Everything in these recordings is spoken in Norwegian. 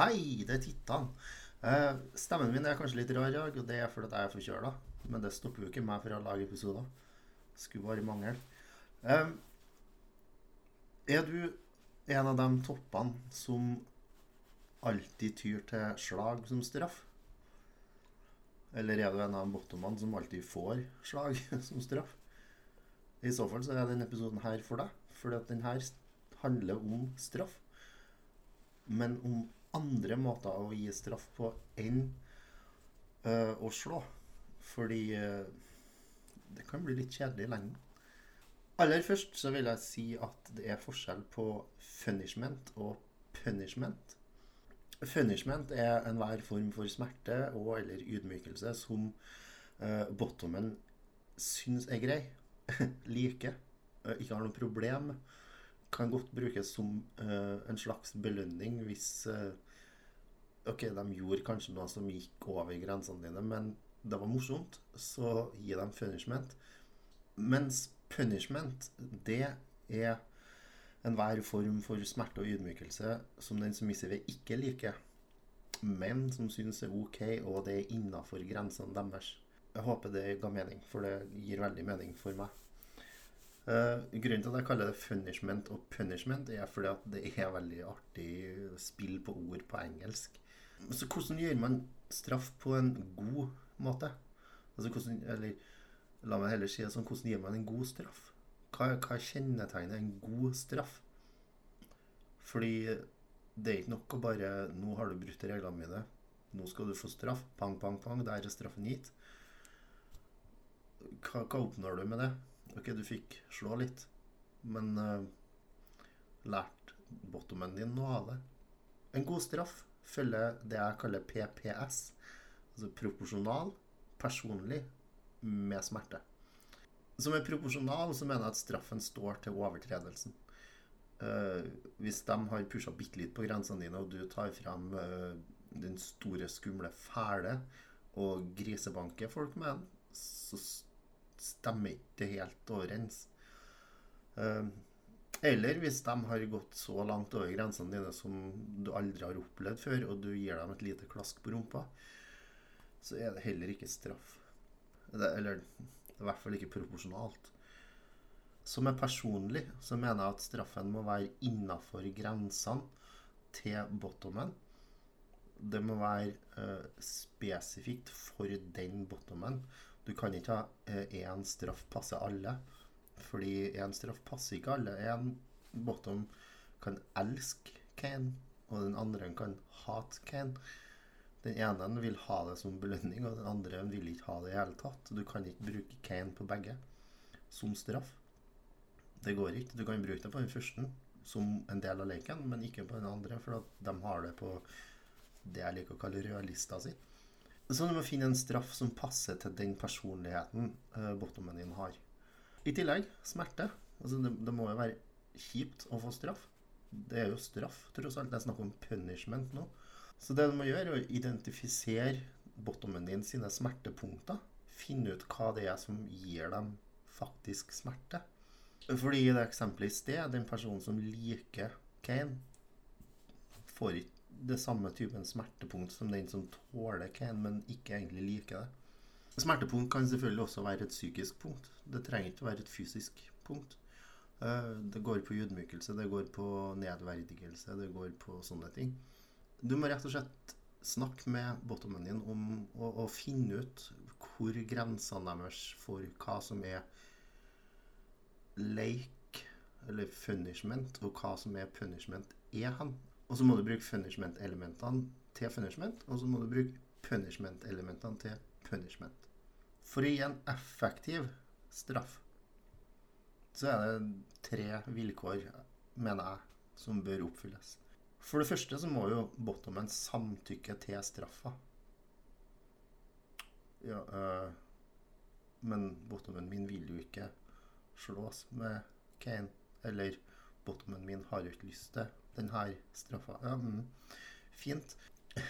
Hei, det er Tittan. Eh, stemmen min er kanskje litt rar i dag, og det er fordi jeg er forkjøla. Men det stopper jo ikke meg fra å lage episoder. Skulle bare mangle. Eh, er du en av de toppene som alltid tyr til slag som straff? Eller er du en av bottomene som alltid får slag som straff? I så fall så er denne episoden her for deg, fordi at den her handler om straff. Men om andre måter å gi straff på enn uh, å slå. Fordi uh, det kan bli litt kjedelig i lengden. Aller først så vil jeg si at det er forskjell på punishment og punishment. Punishment er enhver form for smerte og eller ydmykelse som uh, bottomen syns er grei, liker, ikke har noe problem med kan godt brukes som uh, en slags belønning hvis uh, Ok, de gjorde kanskje noe som gikk over grensene dine, men det var morsomt, så gi dem punishment. Mens punishment, det er enhver form for smerte og ydmykelse som den som submissive ikke liker, men som syns er OK, og det er innafor grensene deres. Jeg håper det ga mening, for det gir veldig mening for meg. Uh, grunnen til at jeg kaller det 'Funishment' og punishment, er fordi at det er veldig artig spill på ord på engelsk. Så hvordan gjør man straff på en god måte? Altså hvordan, eller la meg heller si det sånn, hvordan gir man en god straff? Hva, hva kjennetegner en god straff? Fordi det er ikke nok å bare 'Nå har du brutt reglene mine. Nå skal du få straff.' Pang, pang, pang. Der er straffen gitt. Hva, hva oppnår du med det? Ok, du fikk slå litt, men uh, lært bottomen din noe av det. En god straff følger det jeg kaller PPS, altså proporsjonal, personlig, med smerte. Som er proporsjonal, så mener jeg at straffen står til overtredelsen. Uh, hvis de har pusha bitte litt på grensene dine, og du tar frem uh, den store, skumle fæle og grisebanker folk med den, så stemmer ikke helt overens. Uh, eller hvis de har gått så langt over grensene dine som du aldri har opplevd før, og du gir dem et lite klask på rumpa, så er det heller ikke straff. Eller i hvert fall ikke proporsjonalt. Som er personlig, så mener jeg at straffen må være innafor grensene til bottomen. Det må være uh, spesifikt for den bottomen. Du kan ikke ha én straff passe alle. Fordi én straff passer ikke alle. En bottom kan elske Kane, og den andre kan hate Kane. Den ene vil ha det som belønning, og den andre vil ikke ha det i hele tatt. Du kan ikke bruke Kane på begge som straff. Det går ikke. Du kan bruke det på den første som en del av leken, men ikke på den andre, for de har det på det jeg liker å kalle rødlista si. Så du må finne en straff som passer til den personligheten uh, bottomen din har. I tillegg smerte. Altså det, det, må jo være kjipt å få straff. Det er jo straff, tross alt. Det er snakk om punishment nå. Så det du må gjøre, er å identifisere bottomen din sine smertepunkter. Finne ut hva det er som gir dem faktisk smerte. Fordi i det eksempelet i sted, den personen som liker Kane, får ikke det samme typen smertepunkt som den som tåler Kane, men ikke egentlig liker det. Smertepunkt kan selvfølgelig også være et psykisk punkt. Det trenger ikke å være et fysisk punkt. Eh, det går på ydmykelse, det går på nedverdigelse, det går på sånne ting. Du må rett og slett snakke med bottomen din om å, finne ut hvor grensene deres for hva som er leik eller punishment, og hva som er punishment, er hen. Og så må du bruke punishment-elementene til punishment, og så må du bruke punishment-elementene til punishment. For å gi en effektiv straff så er det tre vilkår, mener jeg, som bør oppfylles. For det første så må jo bottomen samtykke til straffa. Ja, øh, men bottomen min vil jo ikke slås med Kane. Eller bottomen min har jo ikke lyst til denne straffa. Ja, mm. Fint.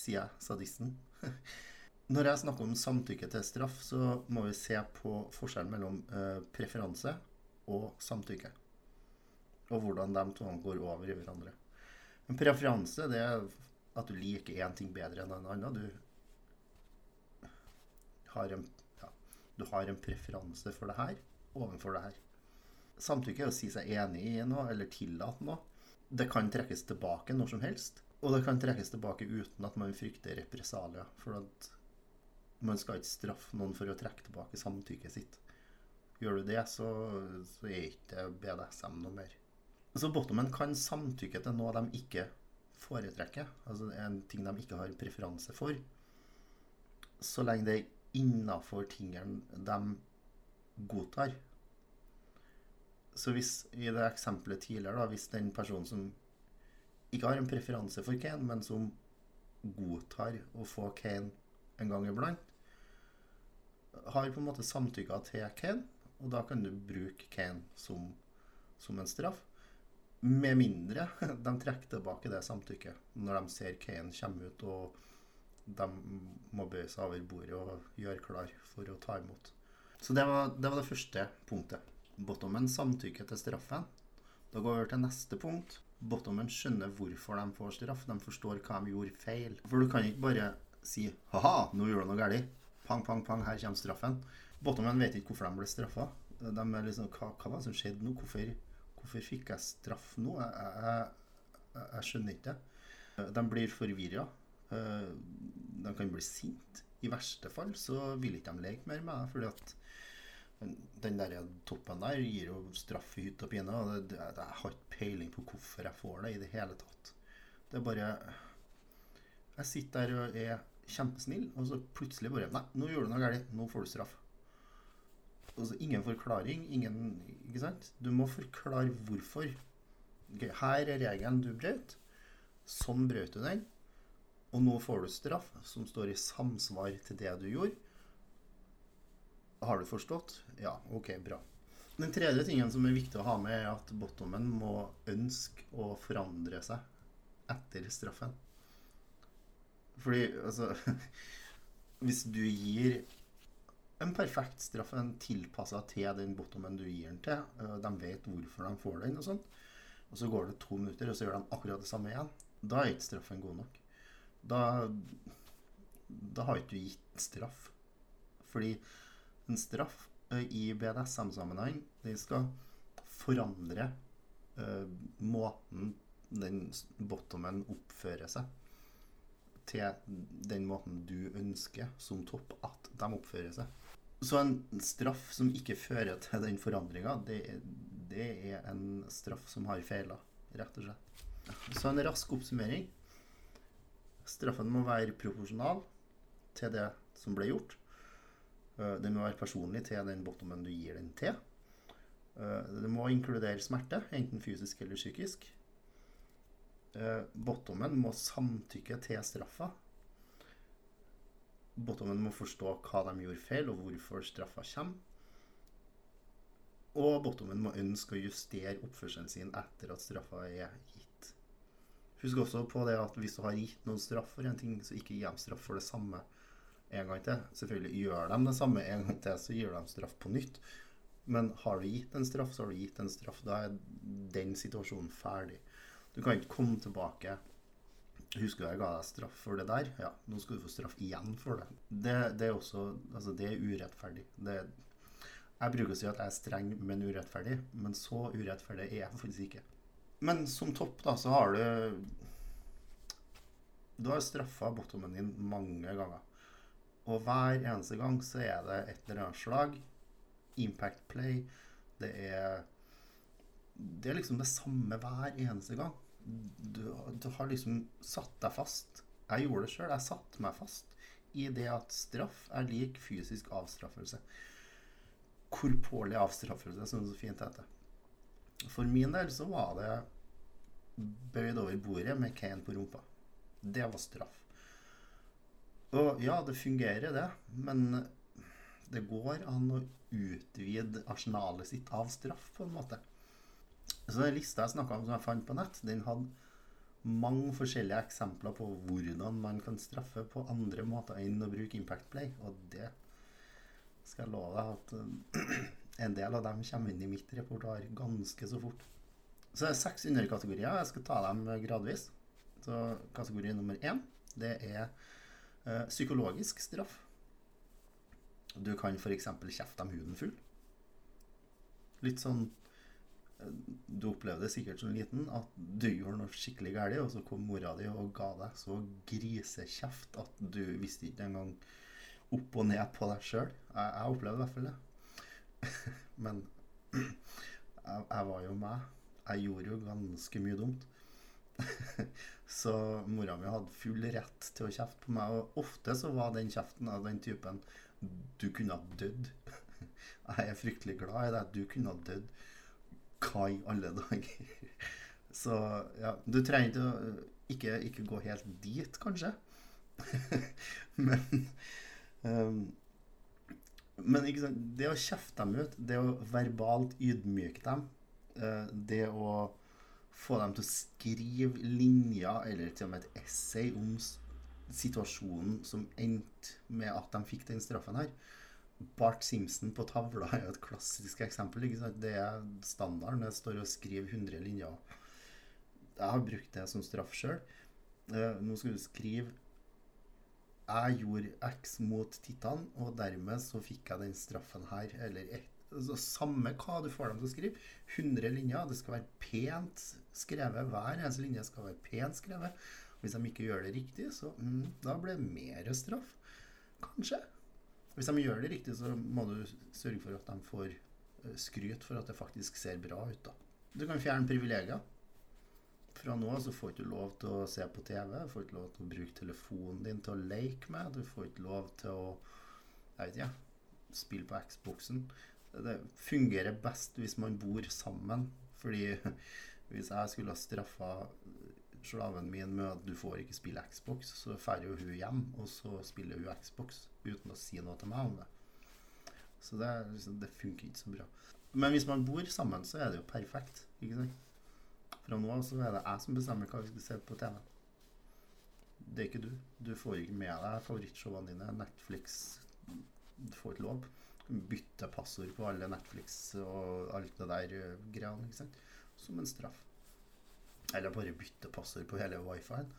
Sier jeg, sadisten. Når jeg snakker om samtykke til straff, så må vi se på forskjellen mellom eh, preferanse og samtykke. Og hvordan de to går over i hverandre. En preferanse det er at du liker én ting bedre enn en annen. Du har en, ja, du har en preferanse for det her overfor det her. Samtykke er å si seg enig i noe eller tillate noe. Det kan trekkes tilbake når som helst. Og det kan trekkes tilbake uten at man frykter represalier. For at man skal ikke straffe noen for å trekke tilbake samtykket sitt. Gjør du det, så, så er ikke BDSM noe mer. Så bottomen kan samtykke til noe de ikke foretrekker. Altså en ting de ikke har preferanse for. Så lenge det er innafor tingene de godtar. Så hvis i det eksempelet tidligere, da, hvis den personen som ikke har en preferanse for Kane, men som godtar å få Kane en gang iblant, har på en måte samtykka til Kane, og da kan du bruke Kane som, som en straff. Med mindre de trekker tilbake det samtykket når de ser Kane komme ut og de må bøye seg over bordet og gjøre klar for å ta imot. Så det var det, var det første punktet. Bottomen samtykker til straffen. Da går vi til neste punkt. Bottomen skjønner hvorfor de får straff. De forstår hva de gjorde feil. For du kan ikke bare si 'ha-ha, nå gjorde du noe galt'. Pang, pang, pang, her kommer straffen. Bottomen vet ikke hvorfor de ble straffa. De er liksom Hva, hva var det som skjedde nå? Hvorfor, hvorfor fikk jeg straff nå? Jeg, jeg, jeg, jeg skjønner ikke det. De blir forvirra. Eh, de kan bli sinte. I verste fall så vil ikke de leke mer med deg, fordi at den der toppen der gir jo straff i hytt og pine. Og jeg har ikke peiling på hvorfor jeg får det i det hele tatt. Det er bare Jeg sitter der og er kjempesnill, og så plutselig bare Nei, nå gjorde du noe galt. Nå får du straff. Altså, ingen forklaring. Ingen Ikke sant? Du må forklare hvorfor. Okay, her er regelen du brøt. Sånn brøt du den. Og nå får du straff som står i samsvar til det du gjorde. Har du forstått? Ja, ok, bra. Den tredje tingen som er viktig å ha med, er at bottomen må ønske å forandre seg etter straffen. Fordi altså Hvis du gir en perfekt straff, en tilpassa til den bottomen du gir den til, de vet hvorfor de får den, og sånt, og så går det to minutter, og så gjør de akkurat det samme igjen, da er ikke straffen god nok. Da, da har ikke du gitt straff. Fordi en straff i BDSM-sammenheng, den skal forandre uh, måten den bottomen oppfører seg til den måten du ønsker som topp at de oppfører seg. Så en straff som ikke fører til den forandringa, det, det, er en straff som har feila, rett og slett. Så en rask oppsummering. Straffen må være proporsjonal til det som ble gjort. Eh, den må være personlig til den bottomen du gir den til. Eh, det må inkludere smerte, enten fysisk eller psykisk eh, bottomen må samtykke til straffa. Bottomen må forstå hva de gjorde feil, og hvorfor straffa kommer. Og bottomen må ønske å justere oppførselen sin etter at straffa er gitt. Husk også på det at hvis du har gitt noen straff for en ting, så ikke gi dem straff for det samme en gang til. Selvfølgelig gjør de det samme en gang til, så gir de straff på nytt. Men har du gitt en straff, så har du gitt en straff. Da er den situasjonen ferdig. Du kan ikke komme tilbake Husker du jeg ga deg straff for det der? Ja, nå skal du få straff igjen for det. Det, det er også Altså, det er urettferdig. Det, jeg bruker å si at jeg er streng, men urettferdig. Men så urettferdig er jeg faktisk ikke. Men som topp, da, så har du Du har straffa bottomen din mange ganger. Og hver eneste gang så er det et eller annet slag. Impact play. Det er det er liksom det samme hver eneste gang. Du, du har liksom satt deg fast. Jeg gjorde det sjøl. Jeg satte meg fast i det at straff er lik fysisk avstraffelse. Korporlig avstraffelse, som det så fint heter. For min del så var det bøyd over bordet med Kane på rumpa. Det var straff. Og ja, det fungerer, det. Men det går an å utvide arsenalet sitt av straff, på en måte. Så den lista jeg snakka om som jeg fant på nett, den hadde mange forskjellige eksempler på hvordan man kan straffe på andre måter enn å bruke Impact Play. Og det skal jeg love deg at eh, en del av dem kommer inn i mitt repertoar ganske så fort. Så det er seks underkategorier. Jeg skal ta dem gradvis. Så kategori nummer én, det er psykologisk straff. Du kan f.eks. kjefte dem huden full. Litt sånn eh, Du opplevde sikkert som liten at du gjorde noe skikkelig galt, og så kom mora di og ga deg så grisekjeft at du visste ikke engang opp og ned på deg sjøl. Jeg, jeg opplevde i hvert fall det. Men jeg, jeg var jo meg. Jeg gjorde jo ganske mye dumt. så mora mi hadde full rett til å kjefte på meg, og ofte så var den kjeften av den typen Du kunne ha dødd. Jeg er fryktelig glad i deg. Du kunne ha dødd. Hva i alle dager? Så ja, du trenger ikke å ikke, ikke gå helt dit, kanskje. men um, men det å kjefte dem ut, det å verbalt ydmyke dem, uh, det å få dem til å skrive linjer eller til og med et essay om situasjonen som endte med at de fikk den straffen her. Bart Simpson på tavla er jo et klassisk eksempel. Det er standarden. Jeg står og skriver 100 linjer. Jeg har brukt det som straff sjøl. Eh, nå skal du skrive Jeg gjorde X mot Titan, og dermed så fikk jeg den straffen her. Eller et, altså, samme hva du får dem til å skrive. 100 linjer. Det skal være pent skrevet. Hver eneste linje skal være pent skrevet. Hvis de ikke gjør det riktig, så mm, da blir det mer straff. Kanskje. Hvis de gjør det riktig, så må du sørge for at de får eh, skryt for at det faktisk ser bra ut. da. Du kan fjerne privilegier. Fra nå så får du ikke lov til å se på TV, du får ikke lov til å bruke telefonen din til å leke med, du får ikke lov til å jeg vet ikke, spille på Xboxen. Det fungerer best hvis man bor sammen. Fordi hvis jeg skulle ha straffa slaven min med at du får ikke spille Xbox, så drar jo hun hjem, og så spiller hun Xbox uten å si noe til meg om det. Så det, liksom, det funker ikke så bra. Men hvis man bor sammen, så er det jo perfekt. ikke sant? Fra nå av så er det jeg som bestemmer hva vi skal se på TV. Det er ikke du. Du får ikke med deg favorittshowene dine. Netflix Du får ikke lov. Bytte passord på alle Netflix og alt det der eh, greiene. ikke sant? Som en straff. Eller bare bytte passord på hele wifien.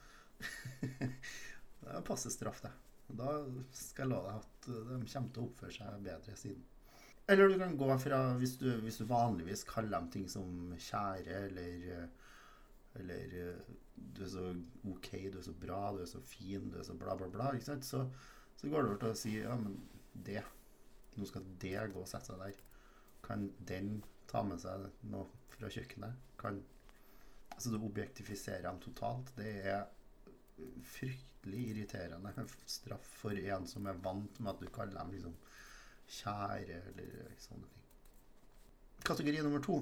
det er passe straff, det. Da skal jeg love deg at de kommer til å oppføre seg bedre siden. Eller du kan gå fra Hvis du, hvis du vanligvis kaller dem ting som kjære eller Eller du er så OK, du er så bra, du er så fin, du er så bla, bla, bla. ikke sant? Så, så går det over til å si ja, men det Nå skal det gå og sette seg der. Kan den ta med seg noe fra kjøkkenet? Kan Altså, du objektifiserer dem totalt. Det er fryktelig irriterende straff for en som er vant med at du kaller dem liksom kjære eller sånne ting. Kategori nummer to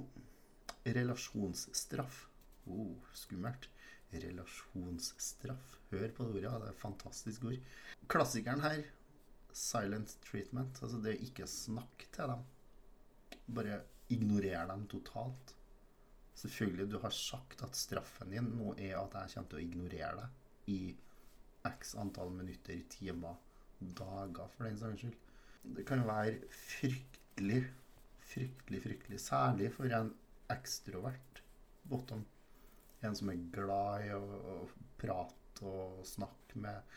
relasjonsstraff. Oh, skummelt. Relasjonsstraff. Hør på det ordet. Det er et fantastisk ord. Klassikeren her, silent treatment. Altså det å ikke snakke til dem. Bare ignorere dem totalt. Selvfølgelig, du har sagt at straffen din nå er at jeg kommer til å ignorere deg i x antall minutter, timer, dager, for den saks skyld. Det kan være fryktelig, fryktelig, fryktelig. Særlig for en ekstrovert bottom. En som er glad i å, å prate og snakke med,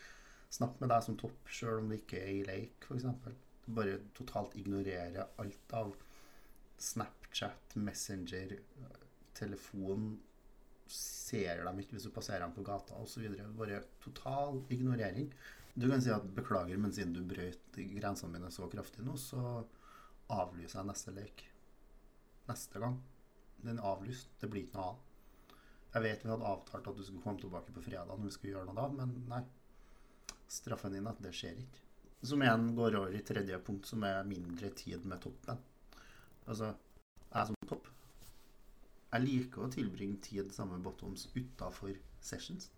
snakke med deg som topp, sjøl om det ikke er i leik, f.eks. Bare totalt ignorere alt av Snapchat, Messenger, telefon ser dem ikke hvis du passerer dem på gata osv. Bare total ignorering. Du kan si at 'beklager, men siden du brøt grensene mine så kraftig nå, så avlyser jeg neste lek. Neste gang. Den er avlyst. Det blir ikke noe av. Jeg vet vi hadde avtalt at du skulle komme tilbake på fredag når vi skulle gjøre noe da, men nei. Straffen din at det skjer ikke. Som igjen går over i tredje punkt, som er mindre tid med toppen. Altså, jeg som topp jeg liker å tilbringe tid sammen med bottoms utafor sessions.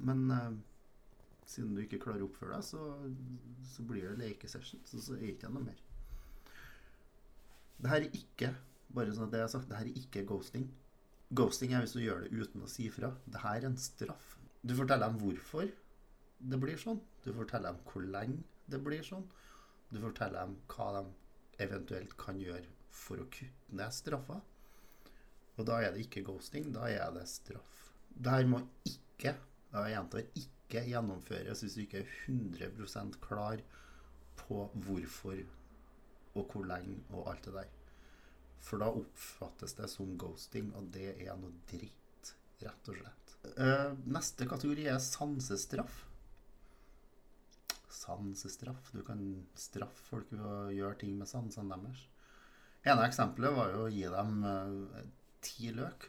Men eh, siden du ikke klarer å oppføre deg, så, så blir det lekesessions, og så er det ikke noe mer. Det her er ikke bare sånn at det jeg har sagt, det her er ikke ghosting. Ghosting er hvis du gjør det uten å si fra. Det her er en straff. Du forteller dem hvorfor det blir sånn. Du forteller dem hvor lenge det blir sånn. Du forteller dem hva de eventuelt kan gjøre for å kutte ned straffa. Og da er det ikke ghosting, da er det straff. Det her må ikke Jeg gjentar ikke gjennomføres hvis du ikke er 100% klar på hvorfor og hvor lenge og alt det der. For da oppfattes det som ghosting, og det er noe dritt, rett og slett. Eh, neste kategori er sansestraff. Sansestraff. Du kan straffe folk ved å gjøre ting med sansene deres. ene eksempelet var jo å gi dem eh, ti løk.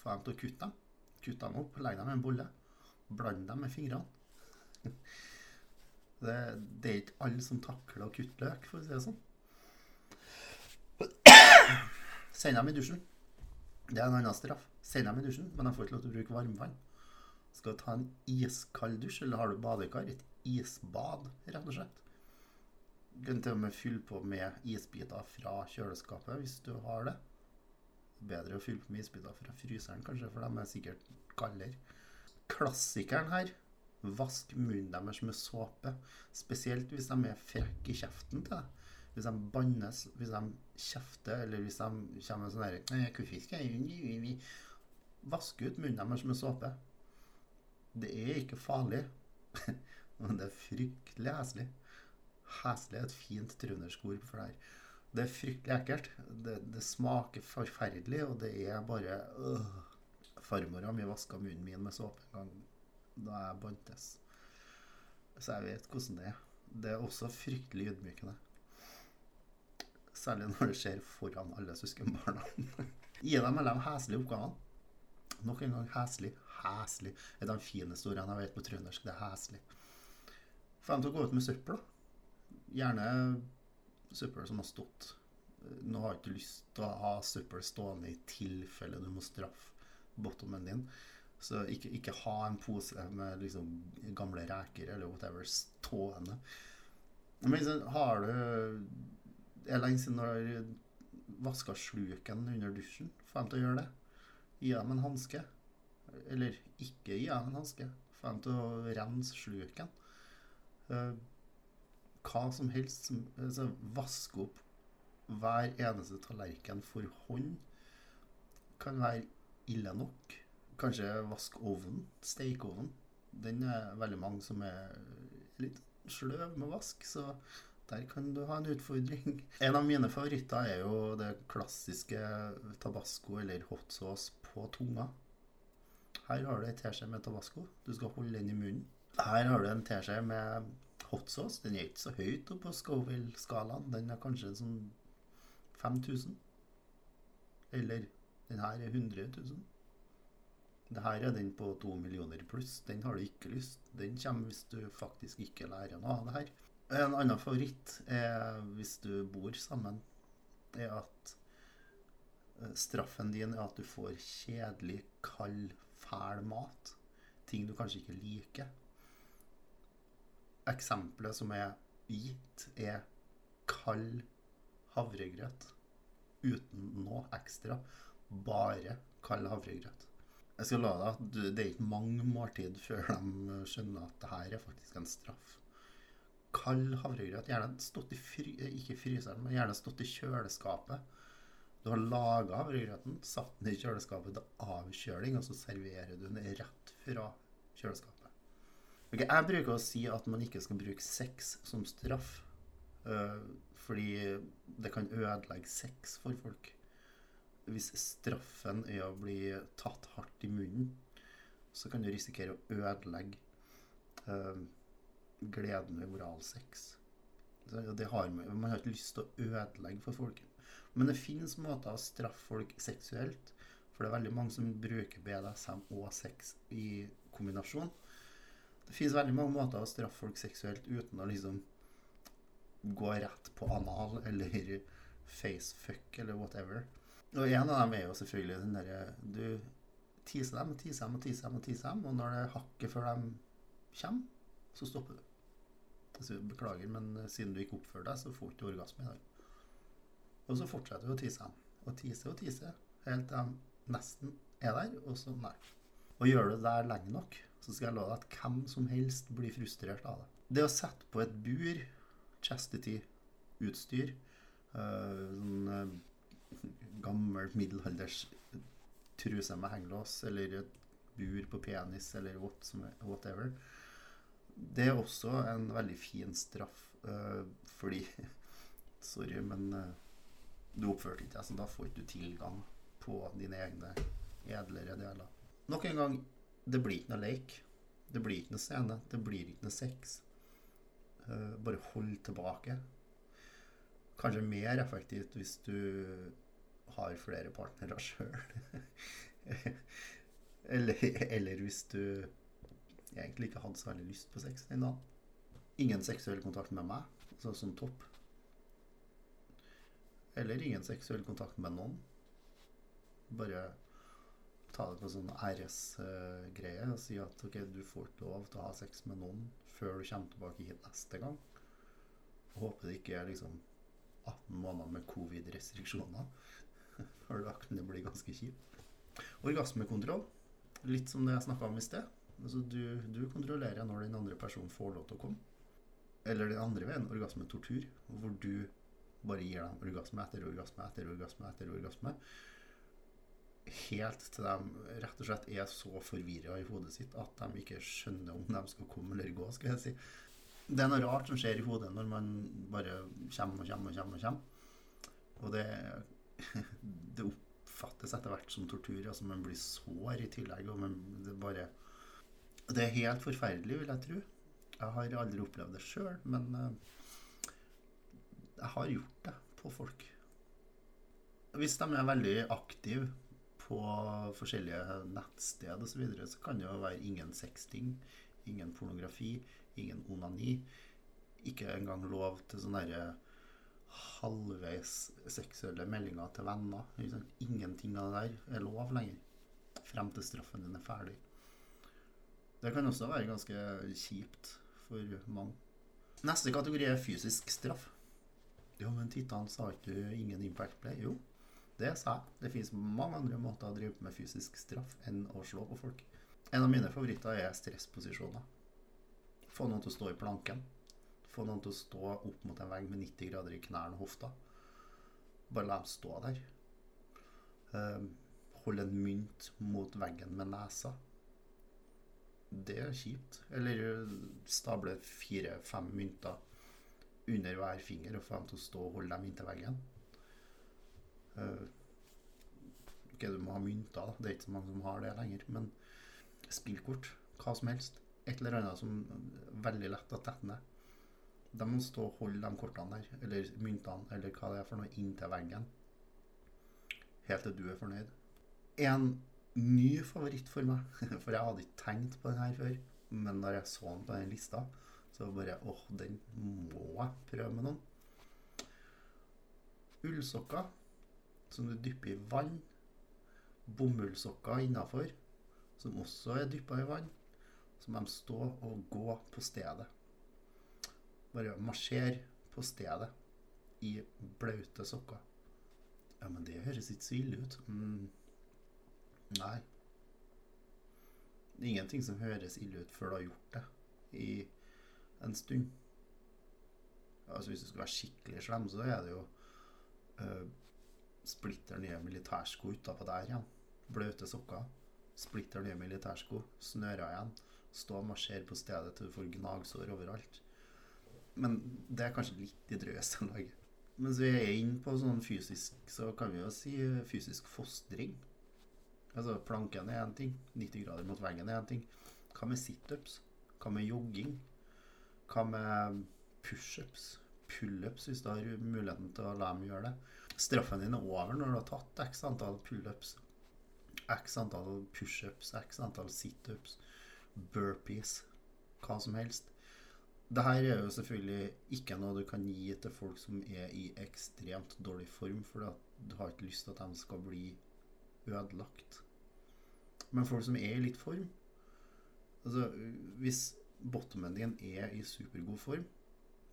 Få dem til å kutte dem. Kutte dem opp, legge dem i en bolle. Blande dem med fingrene. Det, det, er ikke alle som takler å kutte løk, for å si det sånn. Send dem i dusjen. Det er en annen straff. Send dem i dusjen, men de får ikke lov til å bruke varmvann. Skal du ta en iskald dusj, eller har du badekar? Et isbad, rett og slett. Du kan til og med fylle på med isbiter fra kjøleskapet hvis du har det. Bedre å fylle på med isbiter fra fryseren, kanskje, for de er sikkert kaldere. Klassikeren her vask munnen deres med såpe. Spesielt hvis de er frekke i kjeften til deg. Hvis de bannes, hvis de kjefter, eller hvis de kommer med sånn herre Vask ut munnen deres med såpe. Det er ikke farlig, men det er fryktelig heslig. Heslig er et fint trøndersk ord for det her. Det er fryktelig ekkelt. Det, det smaker forferdelig, og det er bare øh. Farmora mi vaska munnen min med såpe en gang da jeg bantes. Så jeg vet hvordan det er. Det er også fryktelig ydmykende. Særlig når det skjer foran alle søskenbarna. Gi dem alle de heslige oppgavene. Nok en gang heslig. Heslig er de fineste ordene jeg vet på trøndersk. Det er heslig. Få de til å gå ut med søppel. Gjerne søppel som har stått. Nå har du ikke lyst til å ha søppel stående i tilfelle du må straffe bottomen din. Så ikke, ikke, ha en pose med liksom gamle reker eller whatever stående. Men liksom, har du Er lenge siden du har vaska sluken under dusjen. Få dem til å gjøre det. Gi dem en hanske. Eller ikke gi dem en hanske. Få dem til å rense sluken. Uh, hva som helst. Altså, vaske opp hver eneste tallerken for hånd kan være ille nok. Kanskje vaske ovnen. Stekeovnen. Den er veldig mange som er litt sløv med vask, så der kan du ha en utfordring. En av mine favoritter er jo det klassiske tabasco eller hot sauce på tunga. Her har du ei teskje med tabasco. Du skal holde den i munnen. Her har du en teskje med hot sauce. Den er ikke så høyt oppe på Scoville-skalaen. Den er kanskje sånn 5000. Eller den her er 100 000. Det her er den på to millioner pluss. Den har du ikke lyst. Den kommer hvis du faktisk ikke lærer noe av det her. En annen favoritt er hvis du bor sammen, er at eh, straffen din er at du får kjedelig, kald, fæl mat. Ting du kanskje ikke liker. Eksempelet som er gitt, er kald havregrøt uten noe ekstra. Bare kald havregrøt. Jeg skal love deg at det er ikke mange måltid før de skjønner at det her er faktisk en straff. Kald havregrøt, gjerne stått i fry, ikke fryseren, men gjerne stått i kjøleskapet. Du har laga havregrøten, satt den i kjøleskapet til avkjøling, og så serverer du den rett fra kjøleskapet. Okay, jeg bruker å si at man ikke skal bruke sex som straff, uh, fordi det kan ødelegge sex for folk hvis straffen er å bli tatt hardt i munnen, så kan du risikere å ødelegge uh, gleden ved oralsex. Har man, man, har ikke lyst til å ødelegge for folk. Men det finnes måter å straffe folk seksuelt. For det er veldig mange som bruker BDSM og sex i kombinasjon. Det finnes veldig mange måter å straffe folk seksuelt uten å liksom gå rett på anal eller facefuck eller whatever. Og en av dem er jo selvfølgelig den derre Du teaser dem og teaser dem og teaser dem, og teaser dem, og når det hakker før de kommer, så stopper du. Altså, beklager, men siden du ikke oppfører deg, så får du ikke orgasme i dag. Og så fortsetter du å tise dem. Og tise og tise helt til de nesten er der, og så nei. Og gjør du det der lenge nok, så skal jeg love deg at hvem som helst blir frustrert av det. Det å sette på et bur, chastity-utstyr, øh, sånn øh, gammel middelalders truse med hengelås eller bur på penis eller what, er- whatever. Det er også en veldig fin straff, eh, fordi Sorry, men eh, du oppførte ikke deg, så da får ikke du tilgang på dine egne edlere deler. Nok en gang, det blir ikke noe leik. Det blir ikke noe scene. Det blir ikke noe sex. Uh, bare hold tilbake. Kanskje mer effektivt hvis du har flere partnere sjøl. eller, eller hvis du egentlig ikke hadde så veldig lyst på sex den dagen. Ingen seksuell kontakt med meg, altså som topp. Eller ingen seksuell kontakt med noen. Bare ta det på sånn RS-greie og si at ok, du får ikke lov til å ha sex med noen før du kommer tilbake hit neste gang. Håper det ikke er liksom 18 måneder med covid-restriksjoner. For da kan det bli ganske kjipt. Orgasmekontroll. Litt som det jeg snakka om i sted. Altså du, du kontrollerer når den andre personen får lov til å komme. Eller den andre veien, orgasmetortur, hvor du bare gir dem orgasme etter orgasme etter orgasme etter orgasme. Helt til de rett og slett er så forvirra i hodet sitt at de ikke skjønner om de skal komme eller gå. skal jeg si. Det er noe rart som skjer i hodet når man bare kommer og kommer og kommer. Og kommer. Og det, det oppfattes etter hvert som tortur. altså Man blir sår i tillegg. og man, Det bare Det er helt forferdelig, vil jeg tro. Jeg har aldri opplevd det sjøl, men eh, jeg har gjort det på folk. Hvis de er veldig aktive på forskjellige nettsted osv., så, videre, så kan det jo være ingen sexting, ingen pornografi, ingen onani. Ikke engang lov til sånne derre halvveis seksuelle meldinger til venner. Ingenting av det der er lov lenger. Frem til straffen din er ferdig. Det kan også være ganske kjipt for mange. Neste kategori er fysisk straff. Jo, men Titan sa ikke du ingen impact play? Jo, det sa jeg. Det finnes mange andre måter å drive med fysisk straff enn å slå på folk. En av mine favoritter er stressposisjoner. Få noen til å stå i planken. Få noen til å stå opp mot en vegg med 90 grader i knærne og hofta. Bare la dem stå der. Holde Hold en mynt mot veggen med nesa. Det er kjipt. Eller eh, stable fire-fem mynter under hver finger og få dem til å stå og holde dem inntil veggen. Eh, ok, du må ha mynter, da. Det er ikke så mange som har det lenger. Men spillkort, hva som helst. Et eller annet som er veldig lett å tette ned. De må stå og holde de kortene der, eller myntene, eller hva det er for noe, inntil veggen. Helt til du er fornøyd. En ny favoritt for meg, for jeg hadde ikke tenkt på den her før, men da jeg så den på den lista, så bare åh, den må jeg prøve med noen. Ullsokker som du dypper i vann. Bomullsokker innafor, som også er dyppa i vann. Så må de stå og gå på stedet. Bare marsjer på stedet i blaute sokker. Ja, men det høres ikke så ille ut. Mm. Nei. Det er ingenting som høres ille ut før du har gjort det i en stund. Altså Hvis du skal være skikkelig slem, så er det jo uh, splitter nye militærsko utapå der igjen. Blaute sokker. Splitter nye militærsko. Snører igjen. Stå og marsjere på stedet til du får gnagsår overalt. Men det er kanskje litt i drøyeste laget. Mens vi er inne på sånn fysisk, så kan vi jo si fysisk fostring. Altså planken er én ting. 90 grader mot veggen er én ting. Hva med situps? Hva med jogging? Hva med pushups? Pullups, hvis du har muligheten til å la dem gjøre det. Straffen din er over når du har tatt x antall pullups, x antall pushups, x antall situps, burpees, hva som helst. Dette er jo selvfølgelig ikke noe du kan gi til folk som er i ekstremt dårlig form, for du har ikke lyst til at de skal bli ødelagt. Men folk som er i litt form Altså, hvis bottomen din er i supergod form,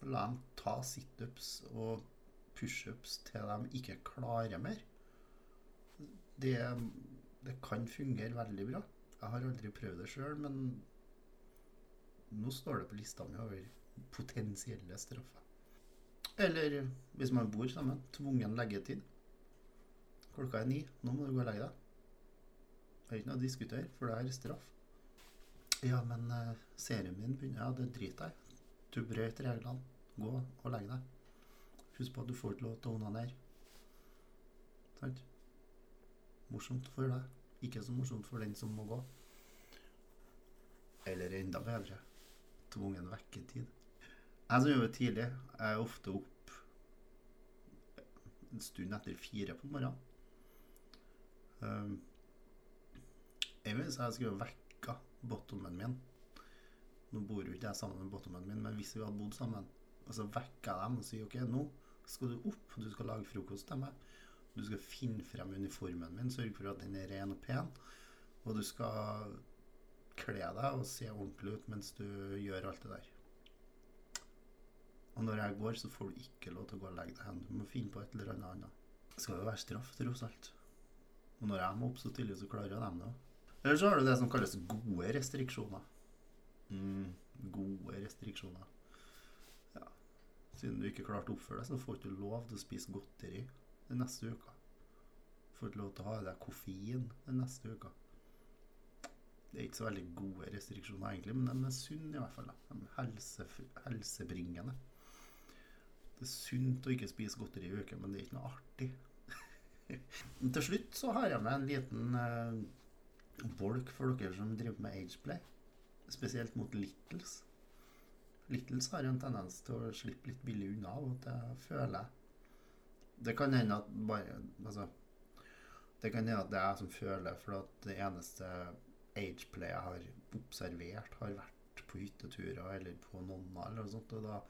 la dem ta situps og pushups til de ikke klarer mer. Det, det kan fungere veldig bra. Jeg har aldri prøvd det sjøl, men nå står det på lista mi over potensielle straffer. Eller hvis man bor sammen, tvungen leggetid. Klokka er ni. Nå må du gå og legge deg. Det er ikke noe å diskutere, for det er straff. Ja, men eh, serien min begynner Ja, det driter jeg i. Du brøt reglene. Gå og legg deg. Husk på at du får ikke lov til å onanere. Sant? Morsomt for deg. Ikke så morsomt for den som må gå. Eller enda bedre tvungen vekketid. Jeg som jobber tidlig, jeg er ofte opp en stund etter fire på morgenen. Um, jeg vil si jeg skulle vekka bottomen min. Nå bor jo ikke jeg sammen med bottomen min, men hvis vi hadde bodd sammen, og så vekka jeg dem og sier OK, nå skal du opp, du skal lage frokost til meg. Du skal finne frem uniformen min, sørge for at den er ren og pen. Og du skal kle deg og se ordentlig ut mens du gjør alt det der. Og når jeg går, så får du ikke lov til å gå og legge deg hen. Du må finne på et eller annet annet. Det skal jo være straff, tross alt. Og når jeg må opp så tidlig, så klarer de det òg. Eller så har du det som kalles gode restriksjoner. Mm, gode restriksjoner. Siden du ikke klarte å oppføre deg, så får du ikke lov til å spise godteri den neste uka. Får ikke lov til å ha i deg koffein den neste uka. Det er ikke så veldig gode restriksjoner, egentlig, men de er sunne i hvert fall. De er helse, helsebringende. Det er sunt å ikke spise godteri i uken, men det er ikke noe artig. Til slutt så har jeg med en liten eh, bolk for dere som driver med ageplay. Spesielt mot Littles. Littles har en tendens til å slippe litt billig unna, og det føler jeg. Det kan hende at bare Altså Det kan hende at det er jeg som føler, for at det eneste ageplay jeg har observert, har vært på hytteturer eller på nonna eller noe sånt. Og da,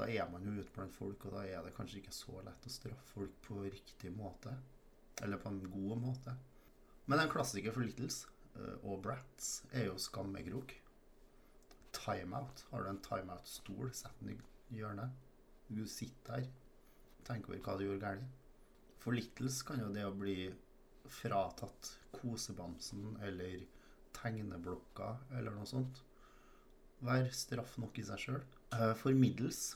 da er man jo ute blant folk, og da er det kanskje ikke så lett å straffe folk på riktig måte. Eller på en god måte. Men en klassiker for Littles uh, og Brats er jo skammekrok. Timeout. Har du en timeout-stol, sett den i hjørnet. Du sitter der, tenker over hva du gjorde galt. For Littles kan jo det å bli fratatt kosebamsen eller tegneblokka eller noe sånt. Være straff nok i seg sjøl. Uh, for middels,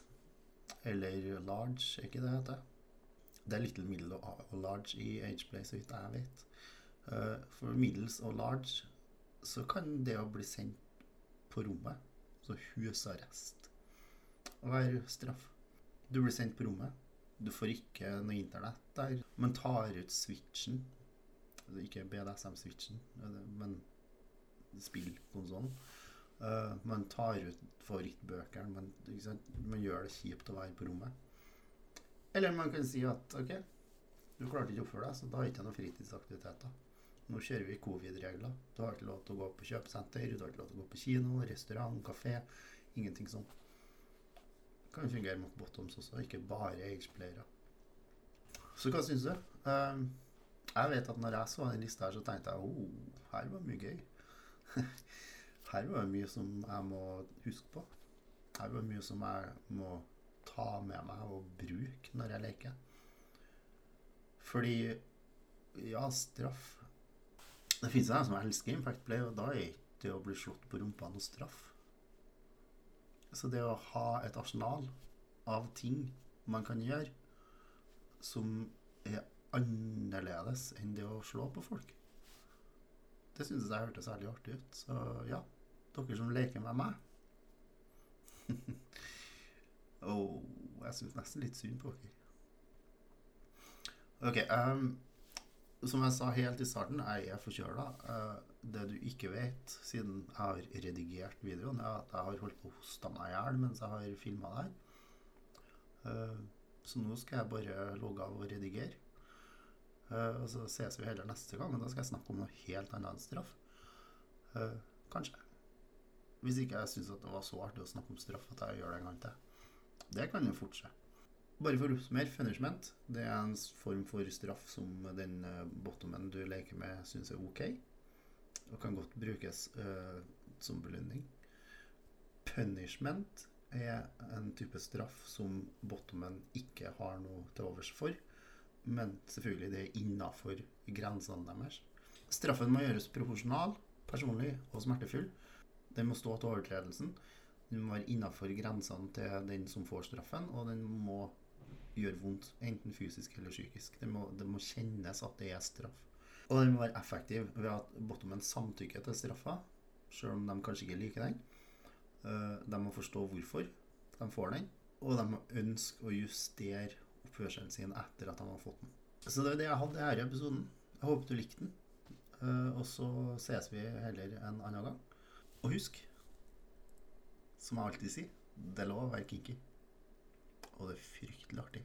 eller large, er ikke det det heter? Det er little, middle og large i Ageplay, så vidt jeg vet. Uh, for middels og large så kan det å bli sendt på rommet, Så husarrest, være straff. Du blir sendt på rommet. Du får ikke noe internett der, men tar ut switchen. Ikke BDSM-switchen, men spillkonsollen. Uh, man tar ut favorittbøkene, Man, man gjør det kjipt å være på rommet. Eller man kan si at OK, du klarte ikke å oppføre deg, så da har ikke noen fritidsaktiviteter. Nå kjører vi covid-regler. Du har ikke lov til å gå på kjøpesenter, du har ikke lov til å gå på kino, restaurant, kafé. Ingenting sånn. Kan fungere mot bottoms også, ikke bare ageplayere. Så hva syns du? Uh, jeg vet at når jeg så den lista her, så tenkte jeg oh, her var mye gøy. Her var det mye som jeg må huske på. Her var det mye som jeg må ta med meg og bruke når jeg leker. Fordi ja, straff Det fins en som elsker Impact Play, og da er ikke det å bli slått på rumpa noe straff. Så det å ha et arsenal av ting man kan gjøre som er annerledes enn det å slå på folk det syntes jeg hørtes særlig artig ut. Så ja, dere som leker med meg oh, Jeg syns nesten litt synd på dere. Ok. Um, som jeg sa helt i starten, jeg er forkjøla. Uh, det du ikke vet, siden jeg har redigert videoen, er at jeg har holdt på å hoste meg i hjel mens jeg har filma det her. Uh, så nå skal jeg bare logge av og redigere. Uh, og så ses vi heller neste gang, og da skal jeg snakke om noe helt annet enn straff. Kanskje. Hvis ikke jeg syns det var så artig å snakke om straff at jeg gjør det en gang til. Det kan jo fort skje. Bare for å oppsummere, punishment det er en form for straff som den uh, bottomen du leker med, syns er ok. Og kan godt brukes uh, som belønning. Punishment er en type straff som bottomen ikke har noe til overs for men selvfølgelig det er innafor grensene deres. Straffen må gjøres proporsjonal, personlig og smertefull. Den må stå til overtredelsen. Den må være innafor grensene til den som får straffen, og den må gjøre vondt, enten fysisk eller psykisk. Det må, det må kjennes at det er straff. Og den må være effektiv ved at bottomen samtykker til straffa, sjøl om de kanskje ikke liker den. Eh, De må forstå hvorfor de får den, og de må ønske å justere oppførselen sin etter at de har fått den. Så det er det jeg hadde i denne episoden. Jeg håper du likte den. Eh, Og så ses vi heller en annen gang. Og husk, som jeg alltid sier, det er lov å være kinky. Og det er fryktelig artig.